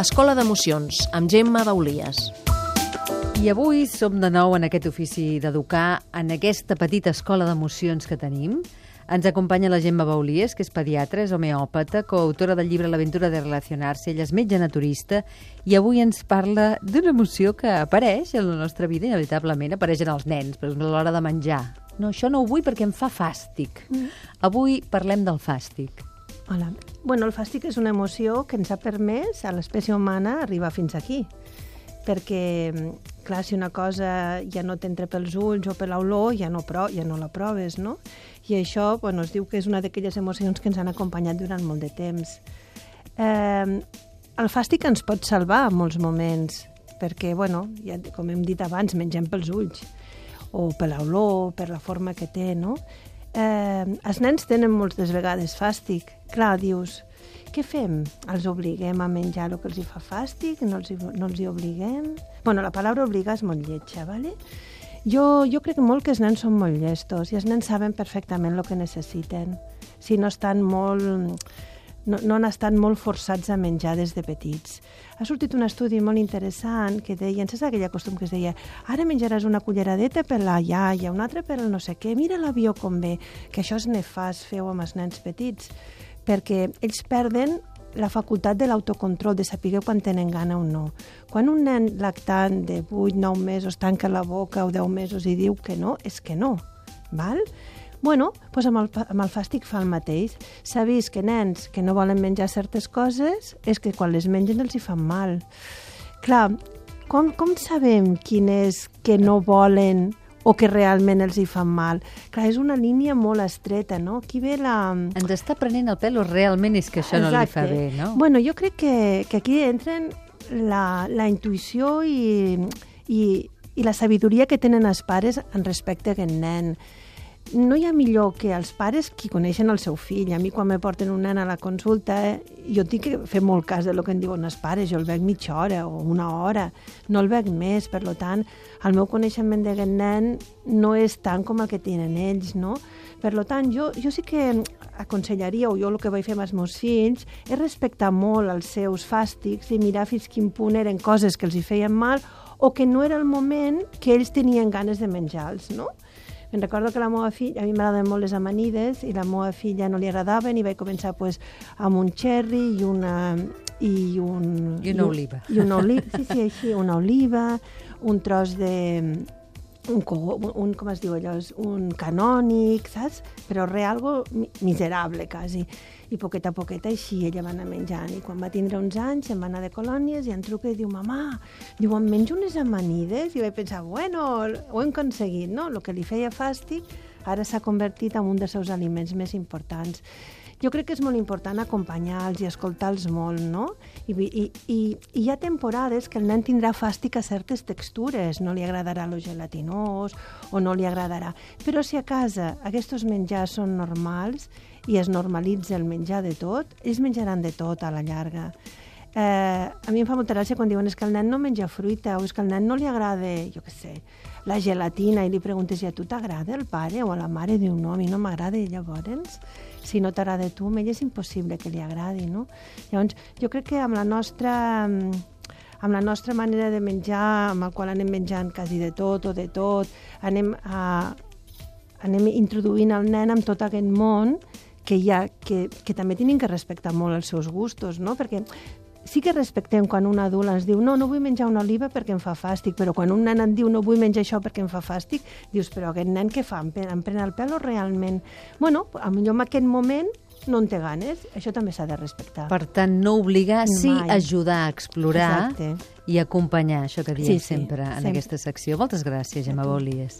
Escola d'Emocions, amb Gemma Baulies. I avui som de nou en aquest ofici d'educar, en aquesta petita escola d'emocions que tenim. Ens acompanya la Gemma Baulies, que és pediatra, és homeòpata, coautora del llibre L'aventura de relacionar-se, ella és metge naturista, i avui ens parla d'una emoció que apareix en la nostra vida, inevitablement apareix en els nens, per exemple, a l'hora de menjar. No, això no ho vull perquè em fa fàstic. Mm. Avui parlem del fàstic. Hola. Bueno, el fàstic és una emoció que ens ha permès a l'espècie humana arribar fins aquí. Perquè, clar, si una cosa ja no t'entra pels ulls o per l'olor, ja, no pro ja no la proves, no? I això, bueno, es diu que és una d'aquelles emocions que ens han acompanyat durant molt de temps. Eh, el fàstic ens pot salvar en molts moments, perquè, bueno, ja, com hem dit abans, mengem pels ulls, o per l'olor, per la forma que té, no? Eh, els nens tenen moltes vegades fàstic. Clar, dius, què fem? Els obliguem a menjar el que els hi fa fàstic? No els hi, no els hi obliguem? bueno, la paraula obligar és molt lletja, ¿vale? Jo, jo crec molt que els nens són molt llestos i els nens saben perfectament el que necessiten. Si no estan molt no, no han estat molt forçats a menjar des de petits. Ha sortit un estudi molt interessant que deia, saps aquella costum que es deia ara menjaràs una culleradeta per la iaia, una altra per el no sé què, mira l'avió com ve, que això és nefast, feu amb els nens petits, perquè ells perden la facultat de l'autocontrol, de saber quan tenen gana o no. Quan un nen lactant de 8, 9 mesos tanca la boca o 10 mesos i diu que no, és que no, val? Bueno, doncs amb el, amb el fàstic fa el mateix. S'ha vist que nens que no volen menjar certes coses és que quan les mengen els hi fan mal. Clar, com, com sabem quin és que no volen o que realment els hi fan mal. Clar, és una línia molt estreta, no? Aquí ve la... Ens està prenent el pèl o realment és que això Exacte. no li fa bé, no? Bueno, jo crec que, que aquí entren la, la intuïció i, i, i la sabidoria que tenen els pares en respecte a aquest nen no hi ha millor que els pares qui coneixen el seu fill. A mi, quan me porten un nen a la consulta, eh, jo tinc que fer molt cas de lo que em diuen els pares. Jo el veig mitja hora o una hora, no el veig més. Per tant, el meu coneixement d'aquest nen no és tant com el que tenen ells, no? Per tant, jo, jo sí que aconsellaria, o jo el que vaig fer amb els meus fills, és respectar molt els seus fàstics i mirar fins quin punt eren coses que els hi feien mal o que no era el moment que ells tenien ganes de menjar-los, no? Me'n recordo que la meva filla, a mi m'agraden molt les amanides, i la meva filla no li agradaven, i vaig començar pues, amb un cherry i una... I, un, I una oliva. I una oliva, sí, sí, així, una oliva, un tros de, un, un, com es diu allò, un canònic, saps? Però re, algo miserable, quasi i poquet a poquet així ella va anar menjant. I quan va tindre uns anys em va anar de colònies i em truca i diu, mamà, diu, em menjo unes amanides? I vaig pensar, bueno, ho hem aconseguit, no? El que li feia fàstic ara s'ha convertit en un dels seus aliments més importants jo crec que és molt important acompanyar-los i escoltar-los molt, no? I, i, i, I hi ha temporades que el nen tindrà fàstic a certes textures, no li agradarà lo gelatinós o no li agradarà. Però si a casa aquests menjars són normals i es normalitza el menjar de tot, ells menjaran de tot a la llarga. Eh, a mi em fa molta gràcia quan diuen és que el nen no menja fruita o és que el nen no li agrada, jo què sé, la gelatina i li preguntes, i a tu t'agrada el pare o a la mare? Diu, no, a mi no m'agrada. I llavors, si no t'agrada tu, a ell és impossible que li agradi, no? Llavors, jo crec que amb la nostra amb la nostra manera de menjar, amb el qual anem menjant quasi de tot o de tot, anem, a, anem introduint el nen en tot aquest món que, ha, que, que també tenim que respectar molt els seus gustos, no? perquè sí que respectem quan un adult ens diu no, no vull menjar una oliva perquè em fa fàstic, però quan un nen et diu no vull menjar això perquè em fa fàstic, dius, però aquest nen què fa? Em pren, em pren el pèl o realment? Bueno, millor en aquest moment no en té ganes, això també s'ha de respectar. Per tant, no obligar, sí Mai. ajudar a explorar Exacte. i acompanyar, això que diem sí, sí, sempre en sempre. aquesta secció. Moltes gràcies, Gemma Bolies.